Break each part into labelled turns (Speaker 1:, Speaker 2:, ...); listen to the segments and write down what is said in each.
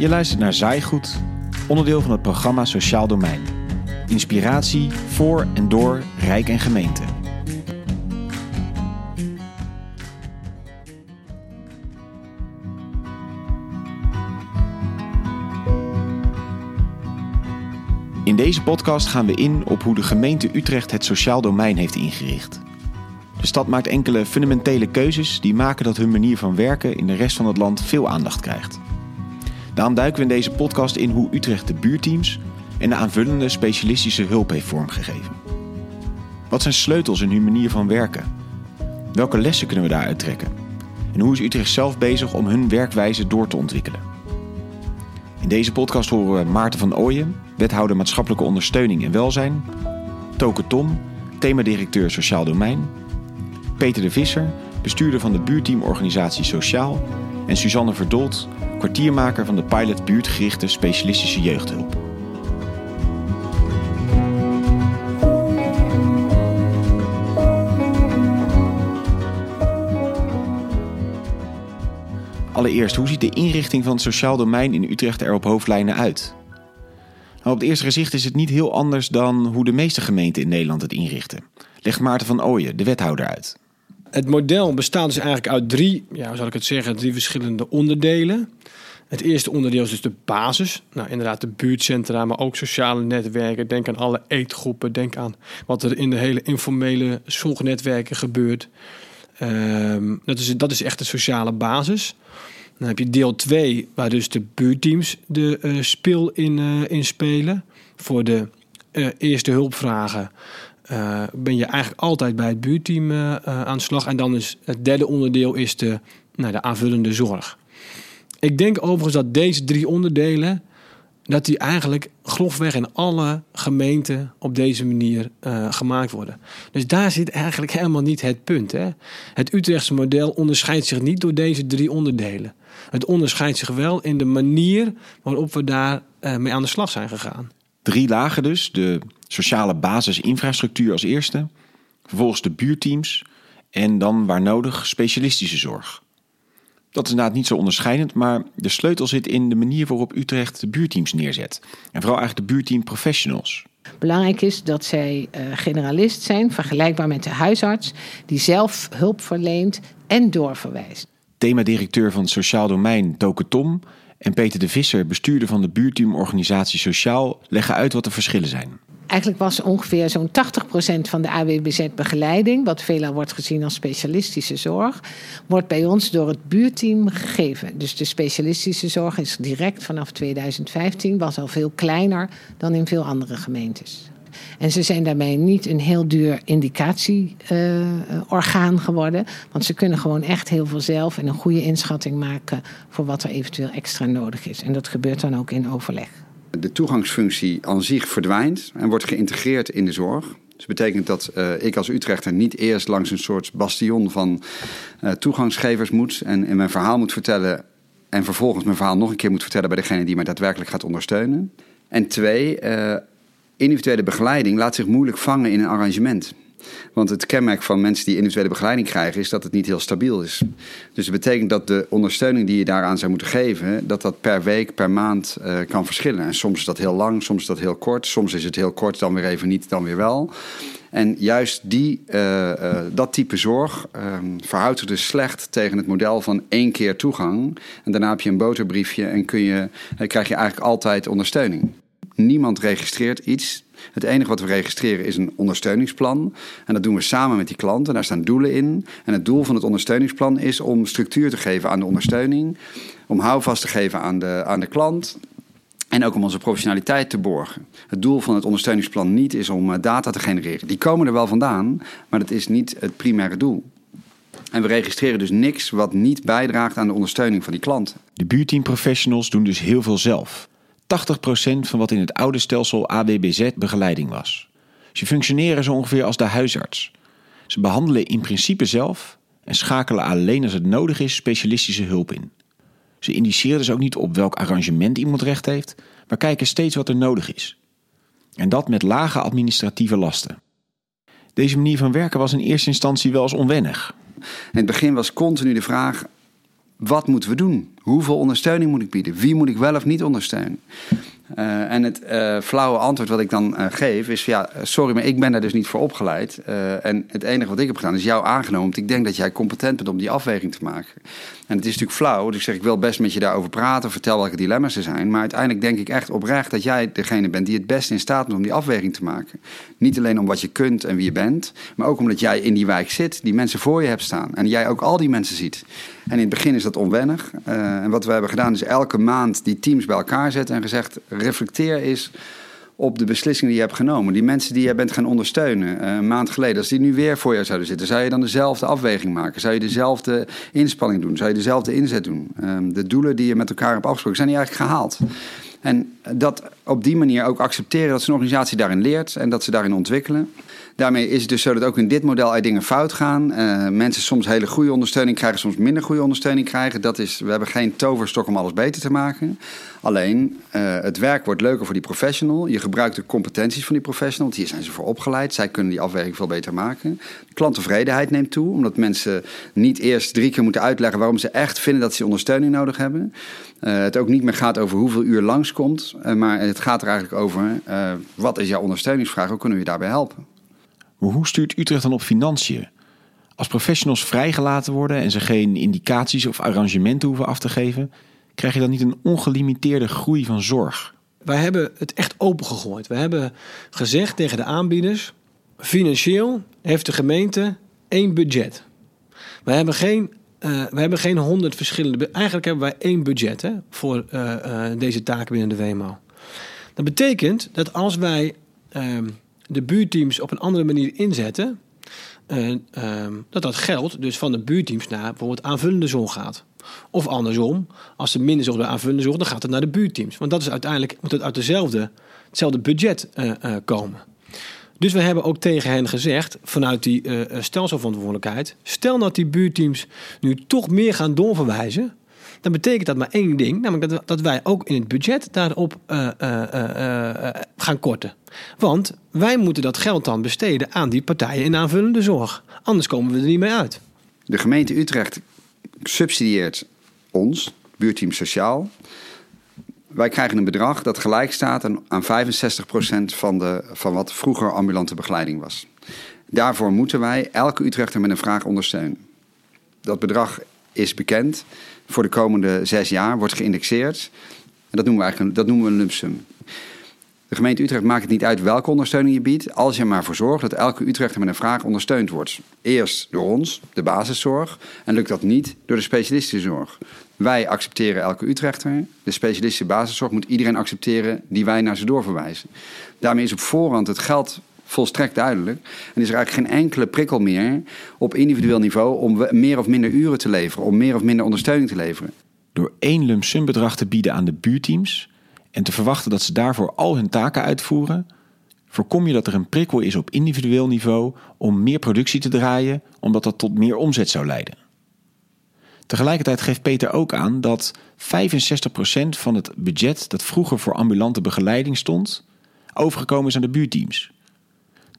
Speaker 1: Je luistert naar Zaaigoed, onderdeel van het programma Sociaal Domein. Inspiratie voor en door Rijk en gemeente. In deze podcast gaan we in op hoe de gemeente Utrecht het sociaal domein heeft ingericht. De stad maakt enkele fundamentele keuzes die maken dat hun manier van werken in de rest van het land veel aandacht krijgt. Daarom duiken we in deze podcast in hoe Utrecht de buurteams en de aanvullende specialistische hulp heeft vormgegeven. Wat zijn sleutels in hun manier van werken? Welke lessen kunnen we daaruit trekken? En hoe is Utrecht zelf bezig om hun werkwijze door te ontwikkelen? In deze podcast horen we Maarten van Ooyen, wethouder maatschappelijke ondersteuning en welzijn, Toke Tom, themadirecteur Sociaal Domein, Peter de Visser, bestuurder van de buurteamorganisatie Sociaal en Suzanne Verdolt, kwartiermaker van de pilot buurtgerichte specialistische jeugdhulp. Allereerst, hoe ziet de inrichting van het sociaal domein in Utrecht er op hoofdlijnen uit? Nou, op het eerste gezicht is het niet heel anders dan hoe de meeste gemeenten in Nederland het inrichten. Legt Maarten van Ooyen, de wethouder, uit.
Speaker 2: Het model bestaat dus eigenlijk uit drie, ja, hoe zal ik het zeggen, drie verschillende onderdelen. Het eerste onderdeel is dus de basis. Nou, inderdaad, de buurtcentra, maar ook sociale netwerken. Denk aan alle eetgroepen. Denk aan wat er in de hele informele zorgnetwerken gebeurt. Ehm, dat, is, dat is echt de sociale basis. Dan heb je deel 2, waar dus de buurteams de uh, speel in, uh, spelen. Voor de uh, eerste hulpvragen ben je eigenlijk altijd bij het buurteam aan de slag. En dan is het derde onderdeel is de, nou, de aanvullende zorg. Ik denk overigens dat deze drie onderdelen, dat die eigenlijk grofweg in alle gemeenten op deze manier gemaakt worden. Dus daar zit eigenlijk helemaal niet het punt. Hè? Het Utrechtse model onderscheidt zich niet door deze drie onderdelen. Het onderscheidt zich wel in de manier waarop we daar mee aan de slag zijn gegaan.
Speaker 1: Drie lagen dus. De sociale basisinfrastructuur als eerste. Vervolgens de buurteams. En dan waar nodig specialistische zorg. Dat is inderdaad niet zo onderscheidend, maar de sleutel zit in de manier waarop Utrecht de buurteams neerzet. En vooral eigenlijk de buurteam professionals.
Speaker 3: Belangrijk is dat zij uh, generalist zijn, vergelijkbaar met de huisarts, die zelf hulp verleent en doorverwijst.
Speaker 1: Themadirecteur van het Sociaal Domein Toke Tom en Peter de Visser, bestuurder van de buurteamorganisatie Sociaal, leggen uit wat de verschillen zijn.
Speaker 3: Eigenlijk was ongeveer zo'n 80% van de AWBZ-begeleiding, wat veelal wordt gezien als specialistische zorg, wordt bij ons door het buurteam gegeven. Dus de specialistische zorg is direct vanaf 2015, was al veel kleiner dan in veel andere gemeentes. En ze zijn daarmee niet een heel duur indicatieorgaan uh, geworden. Want ze kunnen gewoon echt heel veel zelf en een goede inschatting maken voor wat er eventueel extra nodig is. En dat gebeurt dan ook in overleg.
Speaker 4: De toegangsfunctie aan zich verdwijnt en wordt geïntegreerd in de zorg. Dus dat betekent dat uh, ik als Utrechter niet eerst langs een soort bastion van uh, toegangsgevers moet en mijn verhaal moet vertellen. En vervolgens mijn verhaal nog een keer moet vertellen bij degene die mij daadwerkelijk gaat ondersteunen. En twee, uh, individuele begeleiding laat zich moeilijk vangen in een arrangement. Want het kenmerk van mensen die individuele begeleiding krijgen is dat het niet heel stabiel is. Dus dat betekent dat de ondersteuning die je daaraan zou moeten geven, dat dat per week, per maand uh, kan verschillen. En soms is dat heel lang, soms is dat heel kort, soms is het heel kort, dan weer even niet, dan weer wel. En juist die, uh, uh, dat type zorg verhoudt zich dus slecht tegen het model van één keer toegang. En daarna heb je een boterbriefje en kun je, krijg je eigenlijk altijd ondersteuning. Niemand registreert iets. Het enige wat we registreren is een ondersteuningsplan. En dat doen we samen met die klanten. Daar staan doelen in. En het doel van het ondersteuningsplan is om structuur te geven aan de ondersteuning. Om houvast te geven aan de, aan de klant. En ook om onze professionaliteit te borgen. Het doel van het ondersteuningsplan niet is om data te genereren. Die komen er wel vandaan, maar dat is niet het primaire doel. En we registreren dus niks wat niet bijdraagt aan de ondersteuning van die klant.
Speaker 1: De buurteamprofessionals doen dus heel veel zelf. 80% van wat in het oude stelsel AWBZ begeleiding was. Ze functioneren zo ongeveer als de huisarts. Ze behandelen in principe zelf en schakelen alleen als het nodig is specialistische hulp in. Ze indiceren dus ook niet op welk arrangement iemand recht heeft, maar kijken steeds wat er nodig is. En dat met lage administratieve lasten. Deze manier van werken was in eerste instantie wel eens onwennig.
Speaker 4: In het begin was continu de vraag: wat moeten we doen? Hoeveel ondersteuning moet ik bieden? Wie moet ik wel of niet ondersteunen? Uh, en het uh, flauwe antwoord wat ik dan uh, geef is: ja, sorry, maar ik ben daar dus niet voor opgeleid. en het enige wat ik heb gedaan is jou aangenomen. Want ik denk dat jij competent bent om die afweging te maken. En het is natuurlijk flauw. Dus ik zeg: ik wil best met je daarover praten. Vertel welke dilemma's er zijn. Maar uiteindelijk denk ik echt oprecht dat jij degene bent die het best in staat is om die afweging te maken. Niet alleen om wat je kunt en wie je bent, maar ook omdat jij in die wijk zit, die mensen voor je hebt staan. En jij ook al die mensen ziet. En in het begin is dat onwennig. en wat we hebben gedaan is elke maand die teams bij elkaar zetten en gezegd reflecteer eens op de beslissingen die je hebt genomen. Die mensen die je bent gaan ondersteunen uh, een maand geleden, als die nu weer voor jou zouden zitten, zou je dan dezelfde afweging maken? Zou je dezelfde inspanning doen? Zou je dezelfde inzet doen? Um, de doelen die je met elkaar hebt afgesproken, zijn die eigenlijk gehaald? En dat op die manier ook accepteren dat zo'n organisatie daarin leert en dat ze daarin ontwikkelen. Daarmee is het dus zo dat ook in dit model er dingen fout gaan. Uh, mensen soms hele goede ondersteuning krijgen, soms minder goede ondersteuning krijgen. Dat is, we hebben geen toverstok om alles beter te maken. Alleen, uh, het werk wordt leuker voor die professional. Je gebruikt de competenties van die professional, want hier zijn ze voor opgeleid. Zij kunnen die afweging veel beter maken. De klanttevredenheid neemt toe, omdat mensen niet eerst drie keer moeten uitleggen waarom ze echt vinden dat ze ondersteuning nodig hebben. Uh, het ook niet meer gaat over hoeveel uur langskomt, maar het gaat er eigenlijk over wat is jouw ondersteuningsvraag, hoe kunnen we je daarbij helpen.
Speaker 1: Maar hoe stuurt Utrecht dan op financiën? Als professionals vrijgelaten worden en ze geen indicaties of arrangementen hoeven af te geven, krijg je dan niet een ongelimiteerde groei van zorg?
Speaker 2: Wij hebben het echt opengegooid. We hebben gezegd tegen de aanbieders: financieel heeft de gemeente één budget. We hebben geen, uh, we hebben geen honderd verschillende. Eigenlijk hebben wij één budget hè, voor uh, uh, deze taken binnen de WMO. Dat betekent dat als wij ehm, de buurteams op een andere manier inzetten, uh, dat dat geld dus van de buurteams naar bijvoorbeeld aanvullende zorg gaat. Of andersom, als er minder zorg bij aanvullende zorg, dan gaat het naar de buurteams. Want dat is uiteindelijk, moet het uit dezelfde, hetzelfde budget uh, uh, komen. Dus we hebben ook tegen hen gezegd, vanuit die stelselverantwoordelijkheid, stel dat die buurteams nu toch meer gaan doorverwijzen, dan betekent dat maar één ding, namelijk dat, dat wij ook in het budget daarop uh, uh, uh, gaan korten. Want wij moeten dat geld dan besteden aan die partijen in aanvullende zorg. Anders komen we er niet mee uit.
Speaker 4: De gemeente Utrecht subsidieert ons, buurteam sociaal. Wij krijgen een bedrag dat gelijk staat aan 65% van, de, van wat vroeger ambulante begeleiding was. Daarvoor moeten wij elke Utrechter met een vraag ondersteunen. Dat bedrag is bekend voor de komende zes jaar, wordt geïndexeerd. En dat noemen we eigenlijk dat noemen we een lump sum. De gemeente Utrecht maakt het niet uit welke ondersteuning je biedt, als je er maar voor zorgt dat elke Utrechter met een vraag ondersteund wordt. Eerst door ons, de basiszorg, en lukt dat niet door de specialistische zorg. Wij accepteren elke Utrechter. De specialistische basiszorg moet iedereen accepteren die wij naar ze doorverwijzen. Daarmee is op voorhand het geld volstrekt duidelijk. En is er eigenlijk geen enkele prikkel meer op individueel niveau om meer of minder uren te leveren, om meer of minder ondersteuning te leveren.
Speaker 1: Door één sum bedrag te bieden aan de buurteams en te verwachten dat ze daarvoor al hun taken uitvoeren, voorkom je dat er een prikkel is op individueel niveau om meer productie te draaien, omdat dat tot meer omzet zou leiden. Tegelijkertijd geeft Peter ook aan dat 65% van het budget dat vroeger voor ambulante begeleiding stond, overgekomen is aan de buurteams.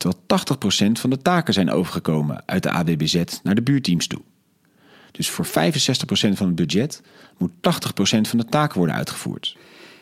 Speaker 1: Terwijl 80% van de taken zijn overgekomen uit de AWBZ naar de buurteams toe. Dus voor 65% van het budget moet 80% van de taken worden uitgevoerd.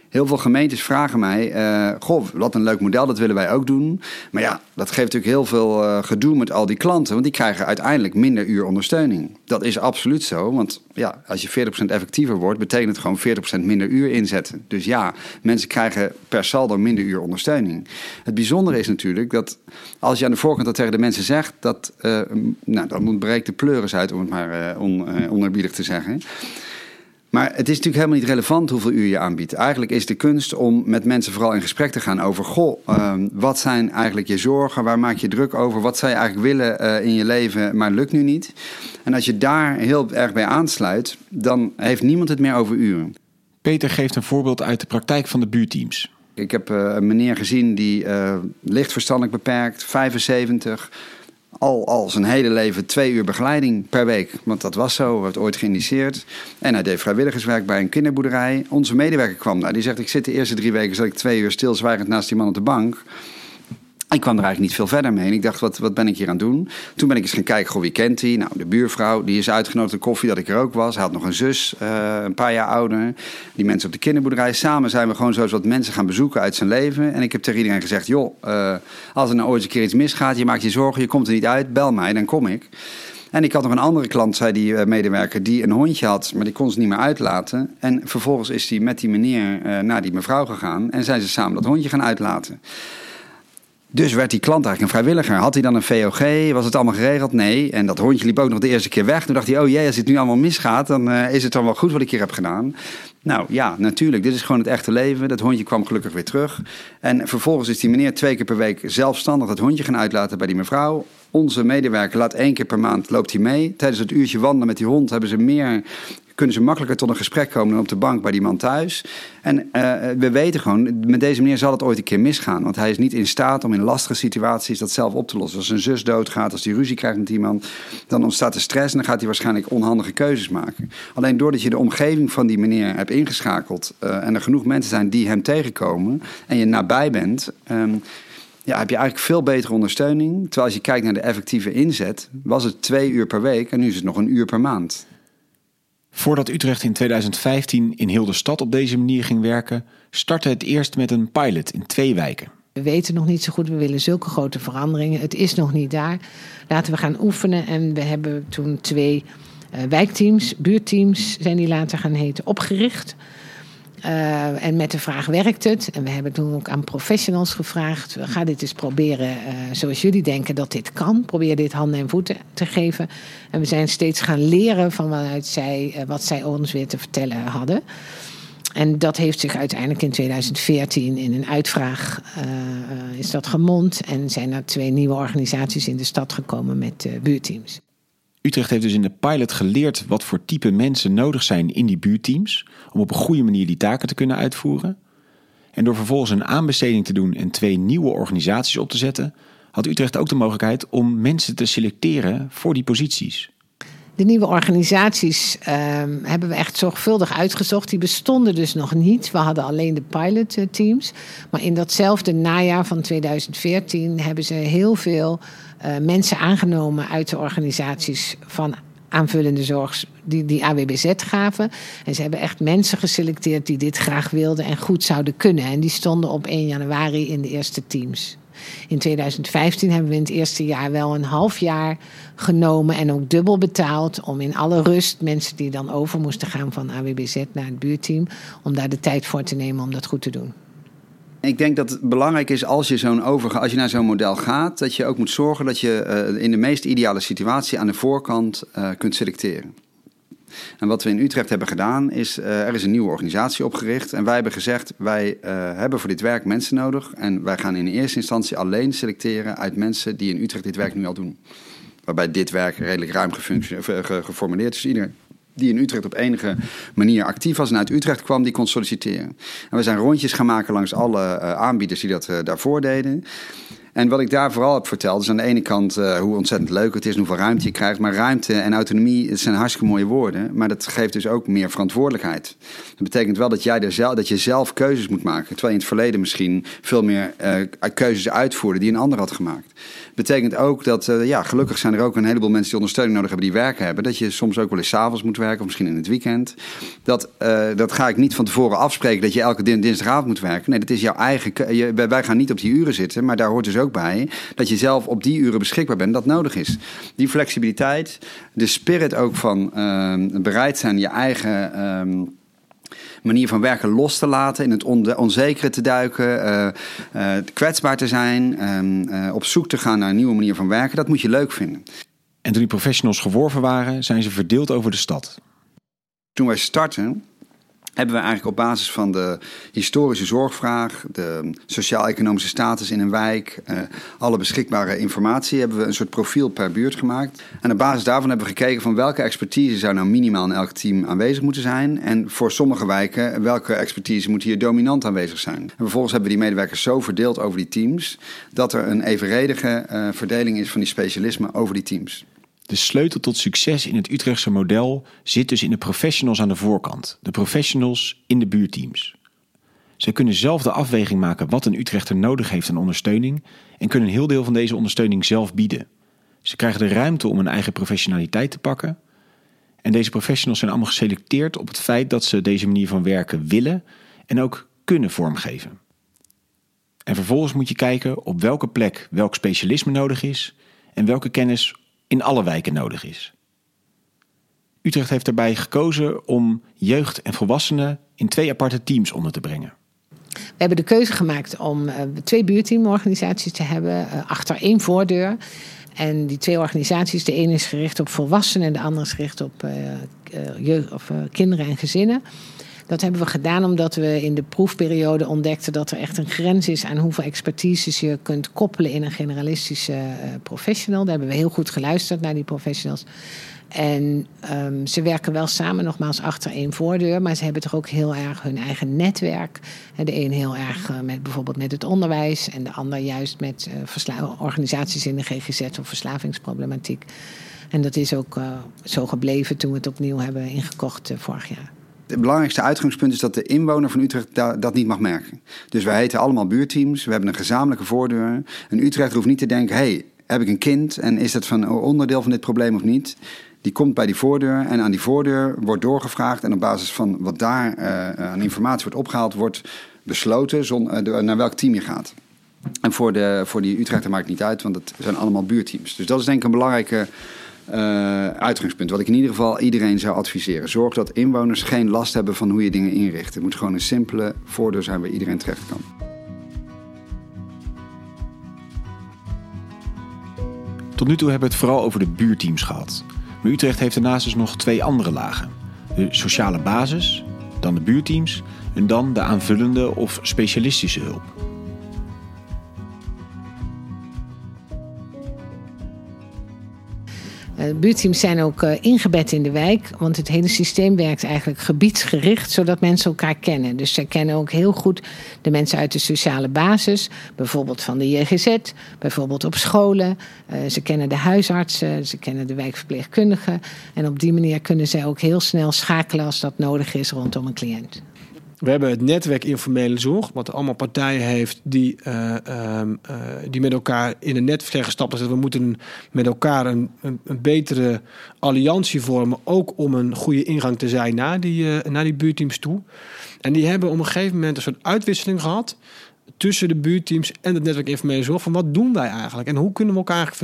Speaker 4: Heel veel gemeentes vragen mij: uh, Goh, wat een leuk model, dat willen wij ook doen. Maar ja, dat geeft natuurlijk heel veel uh, gedoe met al die klanten, want die krijgen uiteindelijk minder uur ondersteuning. Dat is absoluut zo, want ja, als je 40% effectiever wordt, betekent het gewoon 40% minder uur inzetten. Dus ja, mensen krijgen per saldo minder uur ondersteuning. Het bijzondere is natuurlijk dat als je aan de voorkant dat tegen de mensen zegt, dat, uh, nou, dan ontbreekt de pleuris uit, om het maar on, onerbiedig te zeggen. Maar het is natuurlijk helemaal niet relevant hoeveel uur je aanbiedt. Eigenlijk is de kunst om met mensen vooral in gesprek te gaan over... goh, uh, wat zijn eigenlijk je zorgen? Waar maak je druk over? Wat zou je eigenlijk willen uh, in je leven, maar lukt nu niet? En als je daar heel erg bij aansluit, dan heeft niemand het meer over uren.
Speaker 1: Peter geeft een voorbeeld uit de praktijk van de buurteams.
Speaker 4: Ik heb uh, een meneer gezien die licht verstandelijk beperkt, 75 al, al zijn hele leven twee uur begeleiding per week. Want dat was zo, werd ooit geïndiceerd. En hij deed vrijwilligerswerk bij een kinderboerderij. Onze medewerker kwam daar. Die zegt, ik zit de eerste drie weken zat ik twee uur stilzwijgend naast die man op de bank. Ik kwam er eigenlijk niet veel verder mee. En ik dacht, wat, wat ben ik hier aan het doen? Toen ben ik eens gaan kijken, goh, wie kent hij? Nou, de buurvrouw, die is uitgenodigd de koffie dat ik er ook was. Hij had nog een zus, uh, een paar jaar ouder. Die mensen op de kinderboerderij. Samen zijn we gewoon zo wat mensen gaan bezoeken uit zijn leven. En ik heb tegen iedereen gezegd, joh, uh, als er nou ooit een keer iets misgaat... je maakt je zorgen, je komt er niet uit, bel mij, dan kom ik. En ik had nog een andere klant, zei die uh, medewerker, die een hondje had, maar die kon ze niet meer uitlaten. En vervolgens is hij met die meneer naar die mevrouw gegaan en zijn ze samen dat hondje gaan uitlaten. Dus werd die klant eigenlijk een vrijwilliger. Had hij dan een VOG? Was het allemaal geregeld? Nee. En dat hondje liep ook nog de eerste keer weg. Toen dacht hij, oh jee, als het nu allemaal misgaat, dan uh, is het dan wel goed wat ik hier heb gedaan. Nou ja, natuurlijk. Dit is gewoon het echte leven. Dat hondje kwam gelukkig weer terug. En vervolgens is die meneer twee keer per week zelfstandig dat hondje gaan uitlaten bij die mevrouw. Onze medewerker laat één keer per maand loopt hij mee. Tijdens het uurtje wandelen met die hond hebben ze meer kunnen ze makkelijker tot een gesprek komen dan op de bank bij die man thuis. En uh, we weten gewoon, met deze meneer zal het ooit een keer misgaan. Want hij is niet in staat om in lastige situaties dat zelf op te lossen. Als zijn zus doodgaat, als hij ruzie krijgt met iemand, dan ontstaat er stress en dan gaat hij waarschijnlijk onhandige keuzes maken. Alleen doordat je de omgeving van die meneer hebt ingeschakeld uh, en er genoeg mensen zijn die hem tegenkomen en je nabij bent. Um, ja, heb je eigenlijk veel betere ondersteuning. Terwijl als je kijkt naar de effectieve inzet, was het twee uur per week en nu is het nog een uur per maand.
Speaker 1: Voordat Utrecht in 2015 in heel de stad op deze manier ging werken, startte het eerst met een pilot in twee wijken.
Speaker 3: We weten nog niet zo goed, we willen zulke grote veranderingen. Het is nog niet daar. Laten we gaan oefenen. En we hebben toen twee uh, wijkteams, buurteams zijn die later gaan heten, opgericht. Uh, en met de vraag werkt het? En we hebben toen ook aan professionals gevraagd: ga dit eens proberen uh, zoals jullie denken dat dit kan. Probeer dit handen en voeten te geven. En we zijn steeds gaan leren van waaruit zij, uh, wat zij ons weer te vertellen hadden. En dat heeft zich uiteindelijk in 2014 in een uitvraag is dat gemond. En zijn er twee nieuwe organisaties in de stad gekomen met buurteams.
Speaker 1: Utrecht heeft dus in de pilot geleerd wat voor type mensen nodig zijn in die buurteams om op een goede manier die taken te kunnen uitvoeren. En door vervolgens een aanbesteding te doen en twee nieuwe organisaties op te zetten, had Utrecht ook de mogelijkheid om mensen te selecteren voor die posities.
Speaker 3: De nieuwe organisaties uh, hebben we echt zorgvuldig uitgezocht. Die bestonden dus nog niet. We hadden alleen de pilotteams. Maar in datzelfde najaar van 2014 hebben ze heel veel mensen aangenomen uit de organisaties van aanvullende zorg die, die AWBZ gaven. En ze hebben echt mensen geselecteerd die dit graag wilden en goed zouden kunnen. En die stonden op 1 januari in de eerste teams. In 2015 hebben we in het eerste jaar wel een half jaar genomen en ook dubbel betaald om in alle rust mensen die dan over moesten gaan van AWBZ naar het buurteam, om daar de tijd voor te nemen om dat goed te doen.
Speaker 4: Ik denk dat het belangrijk is als je, zo'n overga- als je naar zo'n model gaat, dat je ook moet zorgen dat je uh, in de meest ideale situatie aan de voorkant uh, kunt selecteren. En wat we in Utrecht hebben gedaan is, uh, er is een nieuwe organisatie opgericht. En wij hebben gezegd, wij hebben voor dit werk mensen nodig. En wij gaan in eerste instantie alleen selecteren uit mensen die in Utrecht dit werk nu al doen. Waarbij dit werk redelijk ruim geformuleerd is. Iedereen die in Utrecht op enige manier actief was en uit Utrecht kwam, die kon solliciteren. En we zijn rondjes gaan maken langs alle uh, aanbieders die dat uh, daarvoor deden. En wat ik daar vooral heb verteld, is aan de ene kant uh, hoe ontzettend leuk het is en hoeveel ruimte je krijgt. Maar ruimte en autonomie, zijn hartstikke mooie woorden. Maar dat geeft dus ook meer verantwoordelijkheid. Dat betekent wel dat, jij er zelf, dat je zelf keuzes moet maken. Terwijl je in het verleden misschien veel meer uh, keuzes uitvoerde die een ander had gemaakt. Betekent ook dat, uh, ja, gelukkig zijn er ook een heleboel mensen die ondersteuning nodig hebben die werken hebben. Dat je soms ook wel eens avonds moet werken, of misschien in het weekend. Dat, dat ga ik niet van tevoren afspreken dat je elke dinsdagavond moet werken. Nee, dat is jouw eigen. Je, wij gaan niet op die uren zitten, maar daar hoort dus ook bij dat je zelf op die uren beschikbaar bent, dat nodig is. Die flexibiliteit, de spirit ook van uh, bereid zijn je eigen. Uh, manier van werken los te laten, in het on onzekere te duiken, uh, uh, kwetsbaar te zijn, uh, op zoek te gaan naar een nieuwe manier van werken, dat moet je leuk vinden.
Speaker 1: En toen die professionals geworven waren, zijn ze verdeeld over de stad.
Speaker 4: Toen wij startten, hebben we eigenlijk op basis van de historische zorgvraag, de sociaal-economische status in een wijk, uh, alle beschikbare informatie, hebben we een soort profiel per buurt gemaakt. En op basis daarvan hebben we gekeken van welke expertise zou nou minimaal in elk team aanwezig moeten zijn. En voor sommige wijken, welke expertise moet hier dominant aanwezig zijn. En vervolgens hebben we die medewerkers zo verdeeld over die teams, dat er een evenredige uh, verdeling is van die specialismen over die teams.
Speaker 1: De sleutel tot succes in het Utrechtse model zit dus in de professionals aan de voorkant. De professionals in de buurteams. Zij kunnen zelf de afweging maken wat een Utrechter nodig heeft aan ondersteuning en kunnen een heel deel van deze ondersteuning zelf bieden. Ze krijgen de ruimte om hun eigen professionaliteit te pakken. En deze professionals zijn allemaal geselecteerd op het feit dat ze deze manier van werken willen en ook kunnen vormgeven. En vervolgens moet je kijken op welke plek welk specialisme nodig is en welke kennis in alle wijken nodig is. Utrecht heeft daarbij gekozen om jeugd en volwassenen in twee aparte teams onder te brengen.
Speaker 3: We hebben de keuze gemaakt om uh, twee buurteamorganisaties te hebben uh, achter één voordeur. En die twee organisaties, de ene is gericht op volwassenen en de andere is gericht op uh, jeugd, of, kinderen en gezinnen. Dat hebben we gedaan omdat we in de proefperiode ontdekten dat er echt een grens is aan hoeveel expertise je kunt koppelen in een generalistische professional. Daar hebben we heel goed geluisterd naar die professionals. En um, ze werken wel samen, nogmaals, achter één voordeur. Maar ze hebben toch ook heel erg hun eigen netwerk. De een heel erg uh, met bijvoorbeeld met het onderwijs. En de ander juist met uh, organisaties in de GGZ of verslavingsproblematiek. En dat is ook zo gebleven toen we het opnieuw hebben ingekocht vorig jaar.
Speaker 4: Het belangrijkste uitgangspunt is dat de inwoner van Utrecht dat niet mag merken. Dus wij heten allemaal buurteams. We hebben een gezamenlijke voordeur. En Utrecht hoeft niet te denken: hey, heb ik een kind en is dat van onderdeel van dit probleem of niet? Die komt bij die voordeur en aan die voordeur wordt doorgevraagd. En op basis van wat daar uh, aan informatie wordt opgehaald, wordt besloten zon, naar welk team je gaat. En voor, de, voor die Utrechter maakt het niet uit, want het zijn allemaal buurteams. Dus dat is denk ik een belangrijke uh, uitgangspunt. Wat ik in ieder geval iedereen zou adviseren. Zorg dat inwoners geen last hebben van hoe je dingen inricht. Het moet gewoon een simpele voordeur zijn waar iedereen terecht kan.
Speaker 1: Tot nu toe hebben we het vooral over de buurteams gehad. Maar Utrecht heeft daarnaast dus nog twee andere lagen. De sociale basis, dan de buurteams en dan de aanvullende of specialistische hulp.
Speaker 3: Uh, buurteams zijn ook uh, ingebed in de wijk, want het hele systeem werkt eigenlijk gebiedsgericht, zodat mensen elkaar kennen. Dus zij kennen ook heel goed de mensen uit de sociale basis, bijvoorbeeld van de JGZ, bijvoorbeeld op scholen. Uh, ze kennen de huisartsen, ze kennen de wijkverpleegkundigen. En op die manier kunnen zij ook heel snel schakelen als dat nodig is rondom een cliënt.
Speaker 2: We hebben het netwerk informele zorg, wat allemaal partijen heeft die, uh, uh, die met elkaar in een netwerk gestapt zijn. We moeten met elkaar een, een, betere alliantie vormen, ook om een goede ingang te zijn naar die, uh, naar die buurteams toe. En die hebben op een gegeven moment een soort uitwisseling gehad tussen de buurteams en het netwerk informele zorg. Van wat doen wij eigenlijk en hoe kunnen we elkaar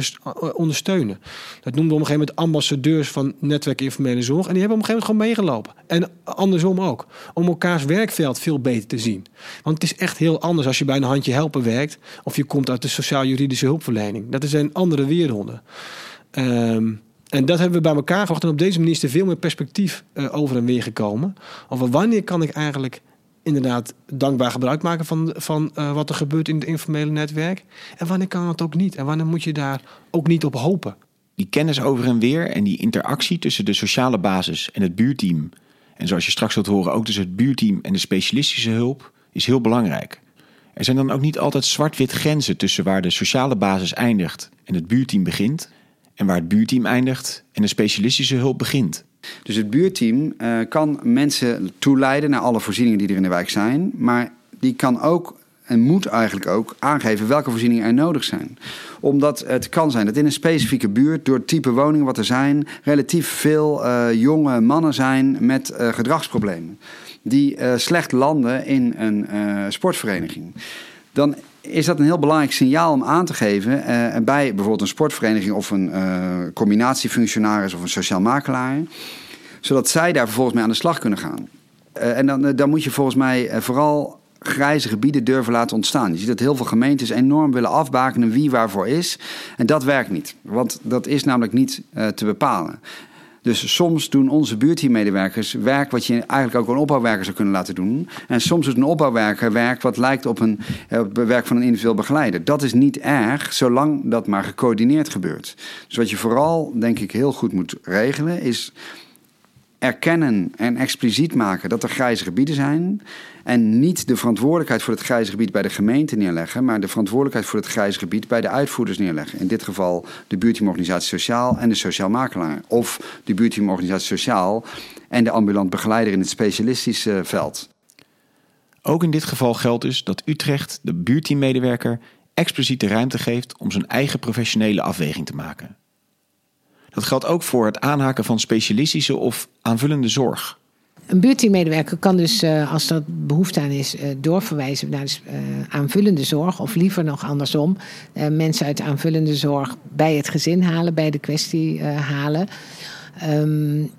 Speaker 2: ondersteunen? Dat noemden we op een gegeven moment ambassadeurs van netwerk informele zorg. En die hebben op een gegeven moment gewoon meegelopen. En andersom ook. Om elkaars werkveld veel beter te zien. Want het is echt heel anders als je bij een handje helpen werkt. Of je komt uit de sociaal-juridische hulpverlening. Dat zijn andere werelden. Um, en dat hebben we bij elkaar gebracht. En op deze manier is er veel meer perspectief uh, over en weer gekomen. Over wanneer kan ik eigenlijk inderdaad dankbaar gebruik maken van, van uh, wat er gebeurt in het informele netwerk. En wanneer kan het ook niet? En wanneer moet je daar ook niet op hopen?
Speaker 1: Die kennis over en weer en die interactie tussen de sociale basis en het buurteam. En zoals je straks zult horen, ook tussen het buurteam en de specialistische hulp, is heel belangrijk. Er zijn dan ook niet altijd zwart-wit grenzen tussen waar de sociale basis eindigt en het buurteam begint. En waar het buurteam eindigt en de specialistische hulp begint.
Speaker 4: Dus het buurteam uh, kan mensen toeleiden naar alle voorzieningen die er in de wijk zijn. Maar die kan ook en moet eigenlijk ook aangeven welke voorzieningen er nodig zijn. Omdat het kan zijn dat in een specifieke buurt, door het type woningen wat er zijn, relatief veel uh, jonge mannen zijn met uh, gedragsproblemen. Die slecht landen in een sportvereniging. Dan is dat een heel belangrijk signaal om aan te geven uh, bij bijvoorbeeld een sportvereniging of een uh, combinatiefunctionaris of een sociaal makelaar. Zodat zij daar vervolgens mee aan de slag kunnen gaan. Uh, en dan, dan moet je volgens mij vooral grijze gebieden durven laten ontstaan. Je ziet dat heel veel gemeentes enorm willen afbakenen wie waarvoor is. En dat werkt niet, want dat is namelijk niet te bepalen. Dus soms doen onze buurteammedewerkers werk wat je eigenlijk ook een opbouwwerker zou kunnen laten doen. En soms doet een opbouwwerker werk wat lijkt op een op werk van een individueel begeleider. Dat is niet erg, zolang dat maar gecoördineerd gebeurt. Dus wat je vooral, denk ik, heel goed moet regelen, is erkennen en expliciet maken dat er grijze gebieden zijn. En niet de verantwoordelijkheid voor het grijze gebied bij de gemeente neerleggen, maar de verantwoordelijkheid voor het grijze gebied bij de uitvoerders neerleggen. In dit geval de buurteamorganisatie Sociaal en de sociaal makelaar. Of de buurteamorganisatie Sociaal en de ambulant begeleider in het specialistische veld.
Speaker 1: Ook in dit geval geldt dus dat Utrecht de buurteammedewerker expliciet de ruimte geeft om zijn eigen professionele afweging te maken. Dat geldt ook voor het aanhaken van specialistische of aanvullende zorg.
Speaker 3: Een buurteammedewerker kan dus, uh, als er behoefte aan is, uh, doorverwijzen naar uh, aanvullende zorg. Of liever nog andersom, mensen uit aanvullende zorg bij het gezin halen, bij de kwestie halen. Um,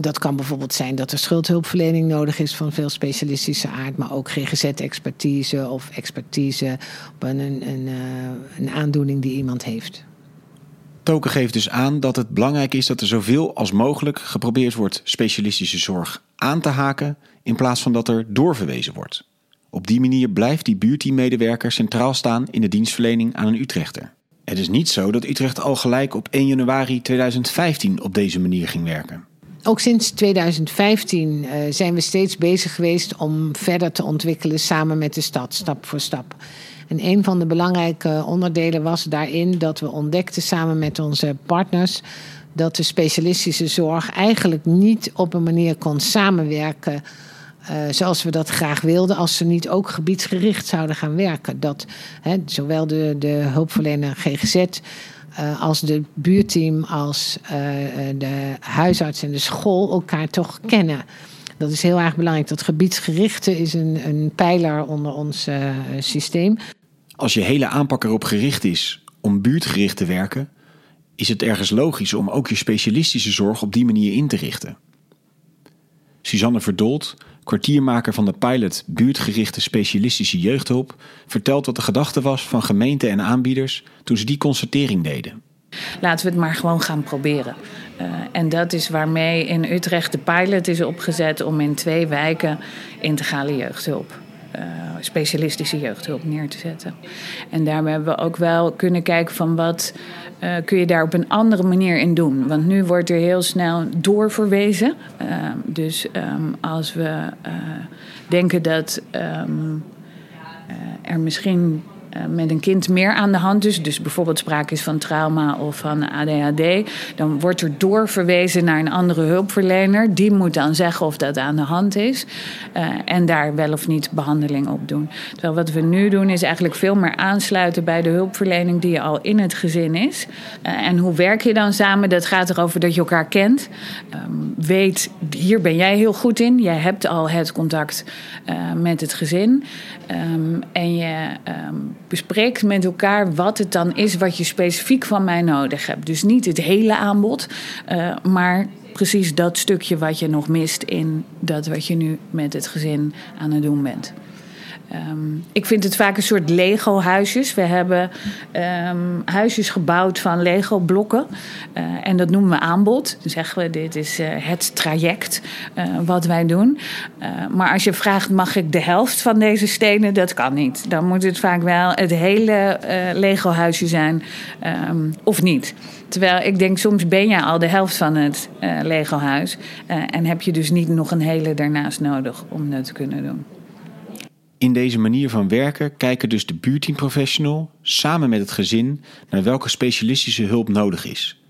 Speaker 3: dat kan bijvoorbeeld zijn dat er schuldhulpverlening nodig is van veel specialistische aard, maar ook GGZ-expertise of expertise op een, een, een aandoening die iemand heeft.
Speaker 1: Token geeft dus aan dat het belangrijk is dat er zoveel als mogelijk geprobeerd wordt specialistische zorg aan te haken in plaats van dat er doorverwezen wordt. Op die manier blijft die buurteammedewerker centraal staan in de dienstverlening aan een Utrechter. Het is niet zo dat Utrecht al gelijk op 1 januari 2015 op deze manier ging werken.
Speaker 3: Ook sinds 2015 uh, zijn we steeds bezig geweest om verder te ontwikkelen samen met de stad, stap voor stap. En een van de belangrijke onderdelen was daarin dat we ontdekten samen met onze partners dat de specialistische zorg eigenlijk niet op een manier kon samenwerken. Uh, zoals we dat graag wilden, als ze niet ook gebiedsgericht zouden gaan werken. Dat hè, zowel de, de hulpverlener GGZ uh, als de buurteam, als uh, de huisarts en de school elkaar toch kennen. Dat is heel erg belangrijk. Dat gebiedsgerichte is een, een pijler onder ons systeem.
Speaker 1: Als je hele aanpak erop gericht is om buurtgericht te werken, is het ergens logisch om ook je specialistische zorg op die manier in te richten. Suzanne Verdold, kwartiermaker van de pilot Buurtgerichte Specialistische Jeugdhulp, vertelt wat de gedachte was van gemeenten en aanbieders toen ze die constatering deden.
Speaker 5: Laten we het maar gewoon gaan proberen. Uh, en dat is waarmee in Utrecht de pilot is opgezet om in twee wijken integrale jeugdhulp uh, specialistische jeugdhulp neer te zetten. En daarmee hebben we ook wel kunnen kijken van wat uh, kun je daar op een andere manier in doen. Want nu wordt er heel snel doorverwezen. Uh, dus um, als we denken dat um, er misschien eh, met een kind meer aan de hand is, dus bijvoorbeeld sprake is van trauma of van ADHD, dan wordt er doorverwezen naar een andere hulpverlener. Die moet dan zeggen of dat aan de hand is uh, en daar wel of niet behandeling op doen. Terwijl wat we nu doen is eigenlijk veel meer aansluiten bij de hulpverlening die al in het gezin is. Uh, en hoe werk je dan samen? Dat gaat erover dat je elkaar kent, um, weet hier ben jij heel goed in, jij hebt al het contact met het gezin um, en je um, bespreekt met elkaar wat het dan is wat je specifiek van mij nodig hebt. Dus niet het hele aanbod, uh, maar precies dat stukje wat je nog mist in dat wat je nu met het gezin aan het doen bent. Um, ik vind het vaak een soort Lego-huisjes. We hebben um, huisjes gebouwd van Lego-blokken. Uh, en dat noemen we aanbod. Dan zeggen we: dit is uh, het traject uh, wat wij doen. maar als je vraagt: mag ik de helft van deze stenen? Dat kan niet. Dan moet het vaak wel het hele Lego-huisje zijn, um, of niet. Terwijl ik denk, soms ben je al de helft van het Lego-huis. en heb je dus niet nog een hele daarnaast nodig om dat te kunnen doen.
Speaker 1: In deze manier van werken kijken dus de buurteamprofessional samen met het gezin naar welke specialistische hulp nodig is.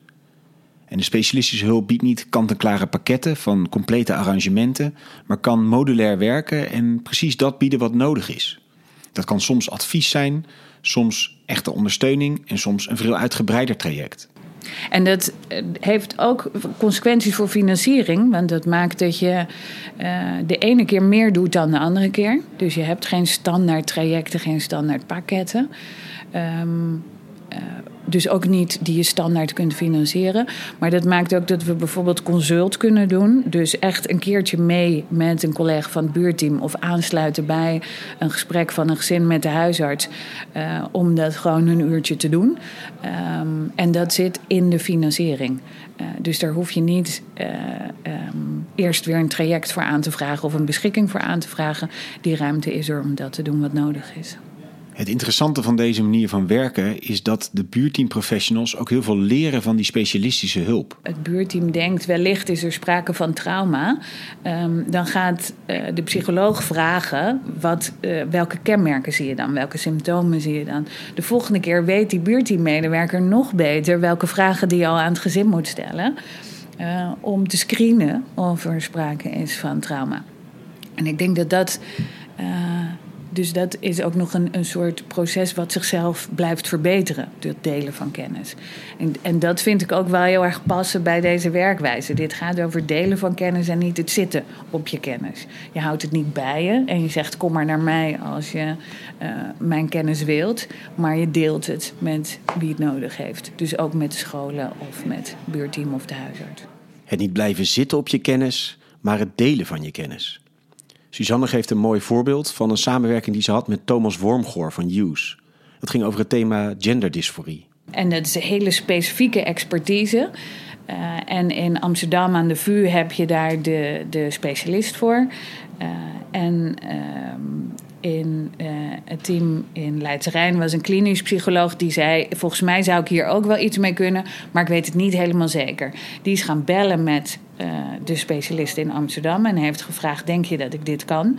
Speaker 1: En de specialistische hulp biedt niet kant-en-klare pakketten van complete arrangementen, maar kan modulair werken en precies dat bieden wat nodig is. Dat kan soms advies zijn, soms echte ondersteuning en soms een veel uitgebreider traject.
Speaker 5: En dat eh, heeft ook consequenties voor financiering. Want dat maakt dat je uh, de ene keer meer doet dan de andere keer. Dus je hebt geen standaard trajecten, geen standaard pakketten. Um, uh, dus ook niet die je standaard kunt financieren. Maar dat maakt ook dat we bijvoorbeeld consult kunnen doen. Dus echt een keertje mee met een collega van het buurteam of aansluiten bij een gesprek van een gezin met de huisarts. Uh, om dat gewoon een uurtje te doen. Um, en dat zit in de financiering. Uh, dus daar hoef je niet uh, um, eerst weer een traject voor aan te vragen of een beschikking voor aan te vragen. Die ruimte is er om dat te doen wat nodig is.
Speaker 1: Het interessante van deze manier van werken is dat de buurteamprofessionals ook heel veel leren van die specialistische hulp.
Speaker 5: Het buurteam denkt wellicht is er sprake van trauma. Um, dan gaat uh, de psycholoog vragen wat, uh, welke kenmerken zie je dan, welke symptomen zie je dan. De volgende keer weet die buurteammedewerker nog beter welke vragen die al aan het gezin moet stellen. Uh, om te screenen of er sprake is van trauma. En ik denk dat dat dus dat is ook nog een, een soort proces wat zichzelf blijft verbeteren, het delen van kennis. En, en dat vind ik ook wel heel erg passen bij deze werkwijze. Dit gaat over delen van kennis en niet het zitten op je kennis. Je houdt het niet bij je en je zegt: kom maar naar mij als je uh, mijn kennis wilt, maar je deelt het met wie het nodig heeft. Dus ook met scholen of met buurteam of de huisarts.
Speaker 1: Het niet blijven zitten op je kennis, maar het delen van je kennis. Suzanne geeft een mooi voorbeeld van een samenwerking die ze had met Thomas Wormgoor van Hughes. Dat ging over het thema genderdysforie.
Speaker 5: En dat is een hele specifieke expertise. Uh, en in Amsterdam aan de VU heb je daar de, de specialist voor. Uh, en uh, in uh, het team in Leidse Rijn was een klinisch psycholoog die zei: Volgens mij zou ik hier ook wel iets mee kunnen, maar ik weet het niet helemaal zeker. Die is gaan bellen met de specialist in Amsterdam en heeft gevraagd: Denk je dat ik dit kan?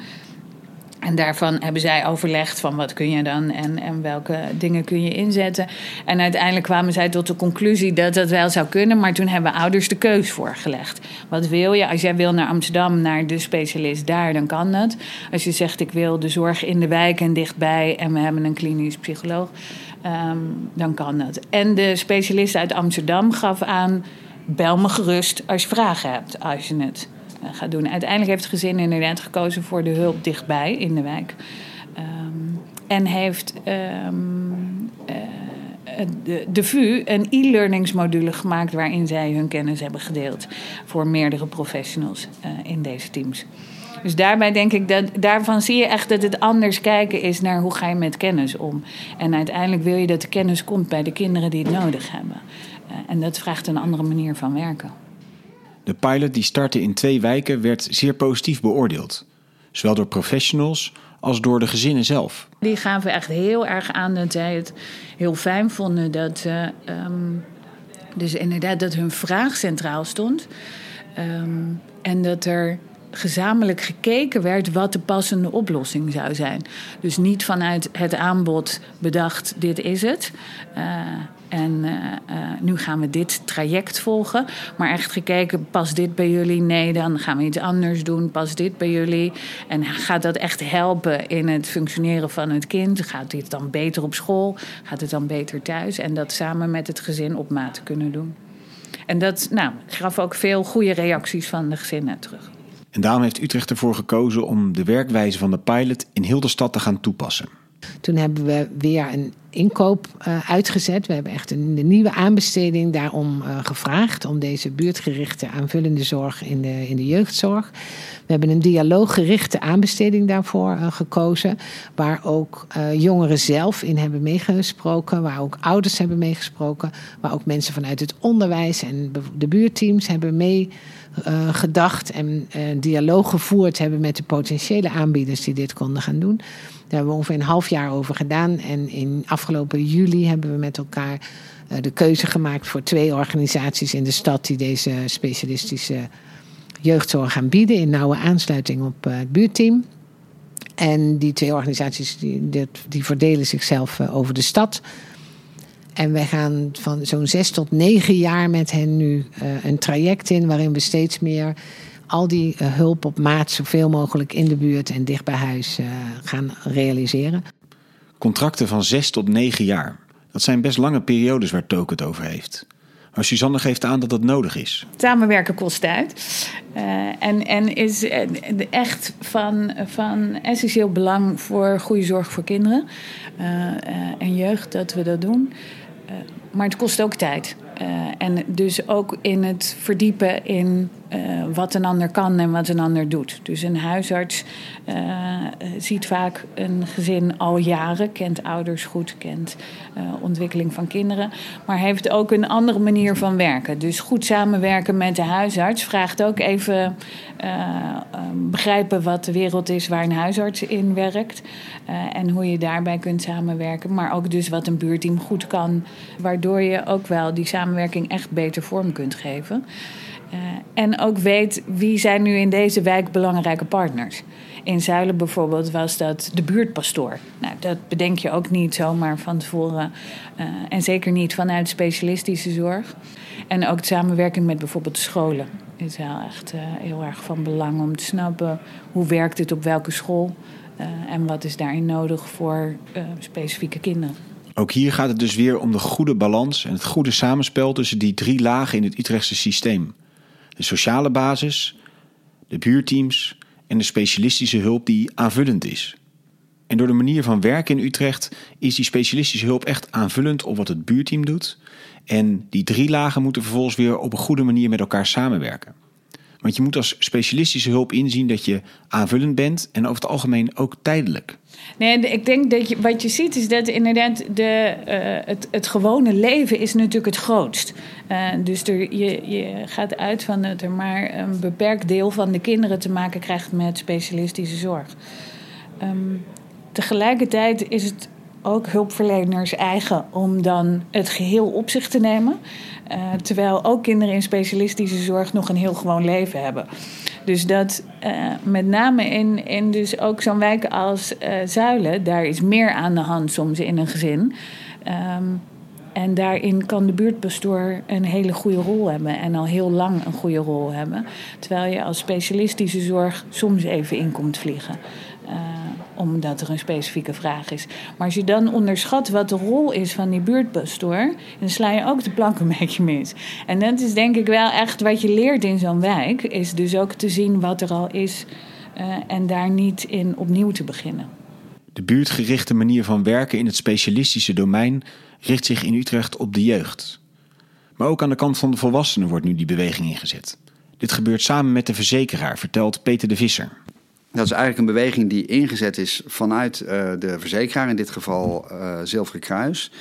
Speaker 5: En daarvan hebben zij overlegd van wat kun je dan en, en welke dingen kun je inzetten. En uiteindelijk kwamen zij tot de conclusie dat dat wel zou kunnen. Maar toen hebben ouders de keus voorgelegd. Wat wil je? Als jij wil naar Amsterdam, naar de specialist daar, dan kan dat. Als je zegt ik wil de zorg in de wijk en dichtbij en we hebben een klinisch psycholoog, um, dan kan dat. En de specialist uit Amsterdam gaf aan, bel me gerust als je vragen hebt, als je het uh, gaat doen. Uiteindelijk heeft het gezin inderdaad gekozen voor de hulp dichtbij in de wijk. Um, en heeft um, uh, de, de VU een e-learningsmodule gemaakt waarin zij hun kennis hebben gedeeld voor meerdere professionals in deze teams. Dus daarbij denk ik dat daarvan zie je echt dat het anders kijken is naar hoe ga je met kennis om. En uiteindelijk wil je dat de kennis komt bij de kinderen die het nodig hebben. Uh, en dat vraagt een andere manier van werken.
Speaker 1: De pilot die startte in twee wijken werd zeer positief beoordeeld. Zowel door professionals als door de gezinnen zelf.
Speaker 5: Die gaven echt heel erg aan dat zij het heel fijn vonden dat, uh, um, dus inderdaad, dat hun vraag centraal stond. Um, en dat er gezamenlijk gekeken werd wat de passende oplossing zou zijn. Dus niet vanuit het aanbod bedacht, dit is het. Uh, en uh, uh, nu gaan we dit traject volgen. Maar echt gekeken, past dit bij jullie? Nee, dan gaan we iets anders doen. Past dit bij jullie? En gaat dat echt helpen in het functioneren van het kind? Gaat dit dan beter op school? Gaat het dan beter thuis? En dat samen met het gezin op maat kunnen doen. En dat nou, gaf ook veel goede reacties van de gezinnen terug.
Speaker 1: En daarom heeft Utrecht ervoor gekozen om de werkwijze van de pilot in heel de stad te gaan toepassen.
Speaker 3: Toen hebben we weer een inkoop uh, uitgezet. We hebben echt een, nieuwe aanbesteding daarom uh, gevraagd. Om deze buurtgerichte aanvullende zorg in de, in de jeugdzorg. We hebben een dialooggerichte aanbesteding daarvoor uh, gekozen. Waar ook jongeren zelf in hebben meegesproken. Waar ook ouders hebben meegesproken. Waar ook mensen vanuit het onderwijs en de buurteams hebben mee. Uh, gedacht en uh, dialoog gevoerd hebben met de potentiële aanbieders die dit konden gaan doen. Daar hebben we ongeveer een half jaar over gedaan. En in afgelopen juli hebben we met elkaar uh, de keuze gemaakt voor twee organisaties in de stad die deze specialistische jeugdzorg gaan bieden. In nauwe aansluiting op het buurteam. En die twee organisaties die, die verdelen zichzelf over de stad. En wij gaan van zo'n zes tot negen jaar met hen nu uh, een traject in waarin we steeds meer al die uh, hulp op maat zoveel mogelijk in de buurt en dicht bij huis uh, gaan realiseren.
Speaker 1: Contracten van zes tot negen jaar. Dat zijn best lange periodes waar Token het over heeft. Maar Suzanne geeft aan dat dat nodig is.
Speaker 5: Samenwerken kost tijd. Uh, en, en is echt van, van essentieel belang voor goede zorg voor kinderen uh, uh, en jeugd dat we dat doen. Maar het kost ook tijd. Uh, en dus ook in het verdiepen in uh, wat een ander kan en wat een ander doet. Dus een huisarts uh, ziet vaak een gezin al jaren, kent ouders goed, kent ontwikkeling van kinderen, maar heeft ook een andere manier van werken. Dus goed samenwerken met de huisarts vraagt ook even begrijpen wat de wereld is waar een huisarts in werkt en hoe je daarbij kunt samenwerken. Maar ook dus wat een buurteam goed kan, waardoor je ook wel die samenwerking echt beter vorm kunt geven. Uh, en ook weet wie zijn nu in deze wijk belangrijke partners. In Zuilen bijvoorbeeld was dat de buurtpastoor. Nou, dat bedenk je ook niet zomaar van tevoren. Uh, en zeker niet vanuit specialistische zorg. En ook de samenwerking met bijvoorbeeld scholen is wel echt uh, heel erg van belang om te snappen hoe werkt het op welke school. en wat is daarin nodig voor specifieke kinderen.
Speaker 1: Ook hier gaat het dus weer om de goede balans en het goede samenspel tussen die drie lagen in het Utrechtse systeem: de sociale basis, de buurteams en de specialistische hulp die aanvullend is. En door de manier van werken in Utrecht is die specialistische hulp echt aanvullend op wat het buurteam doet. En die drie lagen moeten vervolgens weer op een goede manier met elkaar samenwerken. Want je moet als specialistische hulp inzien dat je aanvullend bent en over het algemeen ook tijdelijk.
Speaker 5: Nee, ik denk dat je, wat je ziet is dat inderdaad de, uh, het, het gewone leven is natuurlijk het grootst. Uh, dus je, je gaat uit van dat er maar een beperkt deel van de kinderen te maken krijgt met specialistische zorg. Um, tegelijkertijd is het ook hulpverleners eigen om dan het geheel op zich te nemen. Uh, terwijl ook kinderen in specialistische zorg nog een heel gewoon leven hebben. Dus dat uh, met name in, in dus ook zo'n wijk als Zuilen, daar is meer aan de hand soms in een gezin. Um, en daarin kan de buurtpastoor een hele goede rol hebben en al heel lang een goede rol hebben. Terwijl je als specialistische zorg soms even in komt vliegen. Uh, omdat er een specifieke vraag is. Maar als je dan onderschat wat de rol is van die buurtpastoor, dan sla je ook de plank een beetje mis. En dat is denk ik wel echt wat je leert in zo'n wijk, is dus ook te zien wat er al is uh, en daar niet in opnieuw te beginnen.
Speaker 1: De buurtgerichte manier van werken in het specialistische domein richt zich in Utrecht op de jeugd. Maar ook aan de kant van de volwassenen wordt nu die beweging ingezet. Dit gebeurt samen met de verzekeraar, vertelt Peter de Visser.
Speaker 4: Dat is eigenlijk een beweging die ingezet is vanuit uh, de verzekeraar, in dit geval uh, Zilveren Kruis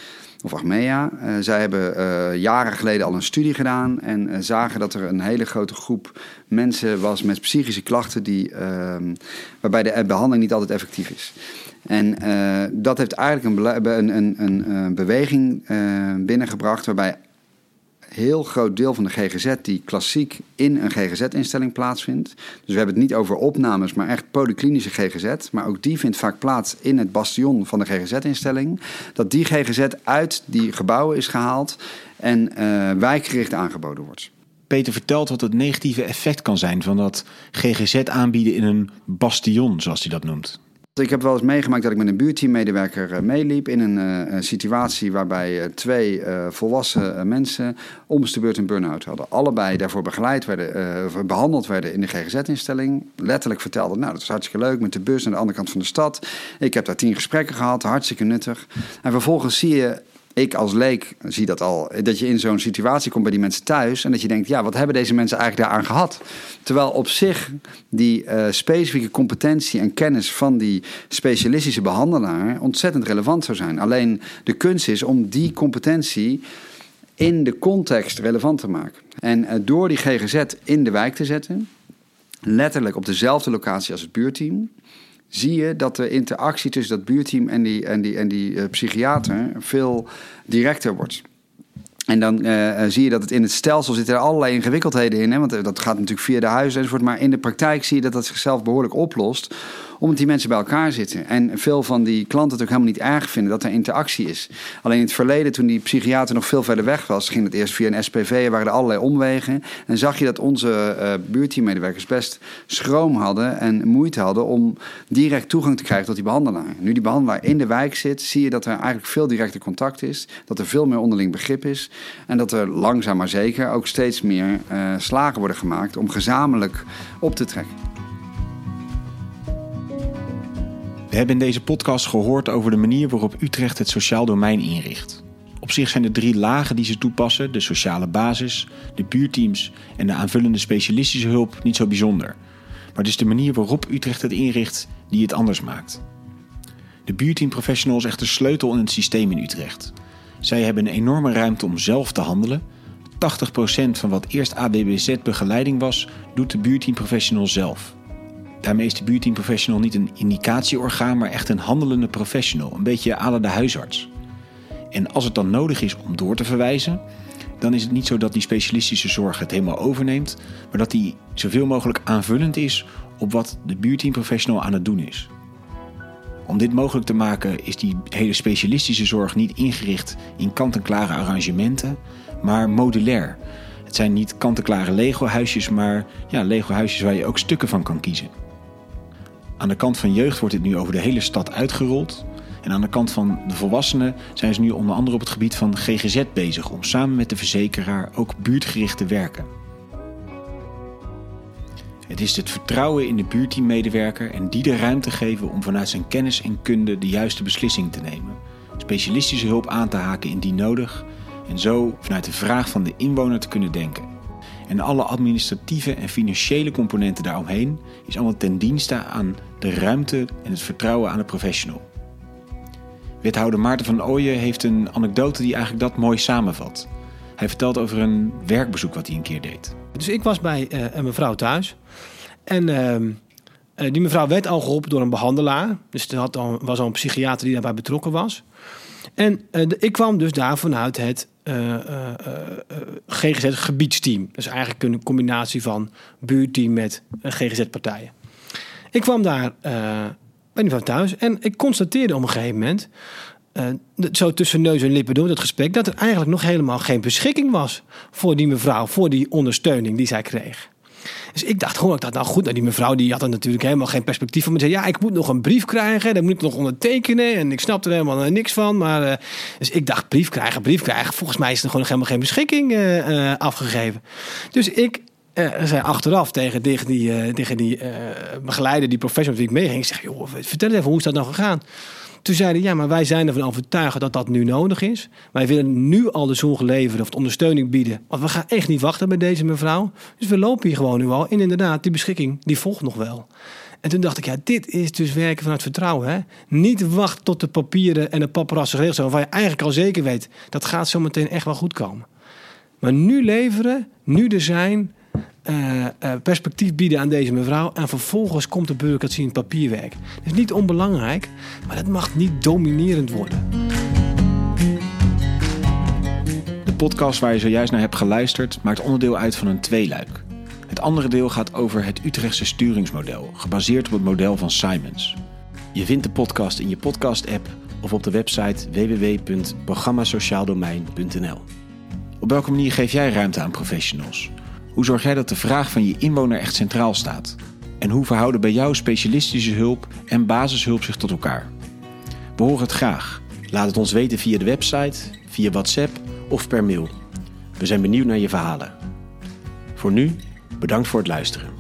Speaker 4: of Achmea. Uh, zij hebben jaren geleden al een studie gedaan en zagen dat er een hele grote groep mensen was met psychische klachten die, ehm, waarbij de behandeling niet altijd effectief is. En dat heeft eigenlijk een, een, een, een beweging binnengebracht waarbij heel groot deel van de GGZ die klassiek in een GGZ-instelling plaatsvindt. Dus we hebben het niet over opnames, maar echt polyklinische GGZ. Maar ook die vindt vaak plaats in het bastion van de GGZ-instelling. Dat die GGZ uit die gebouwen is gehaald en uh, wijkgericht aangeboden wordt.
Speaker 1: Peter vertelt wat het negatieve effect kan zijn van dat GGZ aanbieden in een bastion, zoals hij dat noemt.
Speaker 4: Ik heb wel eens meegemaakt dat ik met een buurteammedewerker uh, meeliep in een, een, situatie waarbij uh, twee volwassen mensen om de beurt een burn-out hadden. Allebei daarvoor begeleid werden, behandeld werden in de GGZ-instelling. Letterlijk vertelden, nou dat was hartstikke leuk met de bus aan de andere kant van de stad. Ik heb daar tien gesprekken gehad, hartstikke nuttig. En vervolgens zie je ik als leek zie dat al, dat je in zo'n situatie komt bij die mensen thuis en dat je denkt, ja, wat hebben deze mensen eigenlijk daaraan gehad? Terwijl op zich die uh, specifieke competentie en kennis van die specialistische behandelaar ontzettend relevant zou zijn. Alleen de kunst is om die competentie in de context relevant te maken. En uh, door die GGZ in de wijk te zetten, letterlijk op dezelfde locatie als het buurteam, zie je dat de interactie tussen dat buurteam en die, en die, en die uh, psychiater veel directer wordt. En dan uh, zie je dat het in het stelsel zitten er allerlei ingewikkeldheden in. Hè? Want dat gaat natuurlijk via de huizen enzovoort. Maar in de praktijk zie je dat dat zichzelf behoorlijk oplost omdat die mensen bij elkaar zitten. En veel van die klanten het ook helemaal niet erg vinden dat er interactie is. Alleen in het verleden, toen die psychiater nog veel verder weg was, ging het eerst via een SPV, waren er allerlei omwegen. En zag je dat onze uh, buurteammedewerkers best schroom hadden en moeite hadden om direct toegang te krijgen tot die behandelaar. Nu die behandelaar in de wijk zit, zie je dat er eigenlijk veel directer contact is, dat er veel meer onderling begrip is en dat er langzaam maar zeker ook steeds meer uh, slagen worden gemaakt om gezamenlijk op te trekken.
Speaker 1: We hebben in deze podcast gehoord over de manier waarop Utrecht het sociaal domein inricht. Op zich zijn de drie lagen die ze toepassen, de sociale basis, de buurteams en de aanvullende specialistische hulp, niet zo bijzonder. Maar het is de manier waarop Utrecht het inricht die het anders maakt. De buurteamprofessional is echt de sleutel in het systeem in Utrecht. Zij hebben een enorme ruimte om zelf te handelen. 80% van wat eerst AWBZ begeleiding was, doet de buurteamprofessional zelf. Daarmee is de buurteam professional niet een indicatieorgaan, maar echt een handelende professional. Een beetje aan de huisarts. En als het dan nodig is om door te verwijzen, dan is het niet zo dat die specialistische zorg het helemaal overneemt, maar dat die zoveel mogelijk aanvullend is op wat de buurteamprofessional aan het doen is. Om dit mogelijk te maken is die hele specialistische zorg niet ingericht in kant-en-klare arrangementen, maar modulair. Het zijn niet kant-en-klare Lego-huisjes, maar ja, Lego-huisjes waar je ook stukken van kan kiezen. Aan de kant van jeugd wordt dit nu over de hele stad uitgerold. En aan de kant van de volwassenen zijn ze nu onder andere op het gebied van GGZ bezig om samen met de verzekeraar ook buurtgericht te werken. Het is het vertrouwen in de buurteammedewerker en die de ruimte geven om vanuit zijn kennis en kunde de juiste beslissing te nemen, specialistische hulp aan te haken indien nodig en zo vanuit de vraag van de inwoner te kunnen denken. En alle administratieve en financiële componenten daaromheen is allemaal ten dienste aan de ruimte en het vertrouwen aan de professional. Wethouder Maarten van Ooyen heeft een anekdote die eigenlijk dat mooi samenvat. Hij vertelt over een werkbezoek wat hij een keer deed.
Speaker 2: Dus ik was bij uh, een mevrouw thuis. En uh, die mevrouw werd al geholpen door een behandelaar. Dus er was al een psychiater die daarbij betrokken was. En de, ik kwam dus daar vanuit het GGZ-gebiedsteam. Dus eigenlijk een combinatie van buurteam met GGZ-partijen. Ik kwam daar bij die mevrouw thuis en ik constateerde op een gegeven moment uh, zo tussen neus en lippen door dat gesprek, dat er eigenlijk nog helemaal geen beschikking was voor die mevrouw, voor die ondersteuning die zij kreeg. Dus ik dacht, hoor ik dat nou goed? Nou, die mevrouw die had er natuurlijk helemaal geen perspectief van. Maar zei, ja, ik moet nog een brief krijgen, daar moet ik nog ondertekenen. En ik snapte er helemaal niks van. Maar, uh, dus ik dacht, brief krijgen, brief krijgen. Volgens mij is er gewoon nog helemaal geen beschikking uh, afgegeven. Dus ik zei achteraf tegen, tegen die, tegen die begeleider, die professional die ik meeging. Ik zeg, joh, vertel even, hoe is dat nou gegaan? Toen zeiden ja, maar wij zijn ervan overtuigd dat dat nu nodig is. Wij willen nu al de zorg leveren of de ondersteuning bieden. Want we gaan echt niet wachten bij deze mevrouw. Dus we lopen hier gewoon nu al. En inderdaad, die beschikking, die volgt nog wel. En toen dacht ik, ja, dit is dus werken vanuit vertrouwen. Hè? Niet wachten tot de papieren en de paparazzen geregeld zijn... waarvan je eigenlijk al zeker weet, dat gaat zo meteen echt wel goed komen. Maar nu leveren, nu er zijn, uh, uh, perspectief bieden aan deze mevrouw. En vervolgens komt de bureaucratie in het papierwerk. Dat is niet onbelangrijk, maar dat mag niet dominerend worden.
Speaker 1: De podcast waar je zojuist naar hebt geluisterd maakt onderdeel uit van een tweeluik. Het andere deel gaat over het Utrechtse sturingsmodel, gebaseerd op het model van Simons. Je vindt de podcast in je podcast-app of op de website www.programmasociaaldomein.nl. Op welke manier geef jij ruimte aan professionals? Hoe zorg jij dat de vraag van je inwoner echt centraal staat? En hoe verhouden bij jou specialistische hulp en basishulp zich tot elkaar? We horen het graag. Laat het ons weten via de website, via WhatsApp of per mail. We zijn benieuwd naar je verhalen. Voor nu, bedankt voor het luisteren.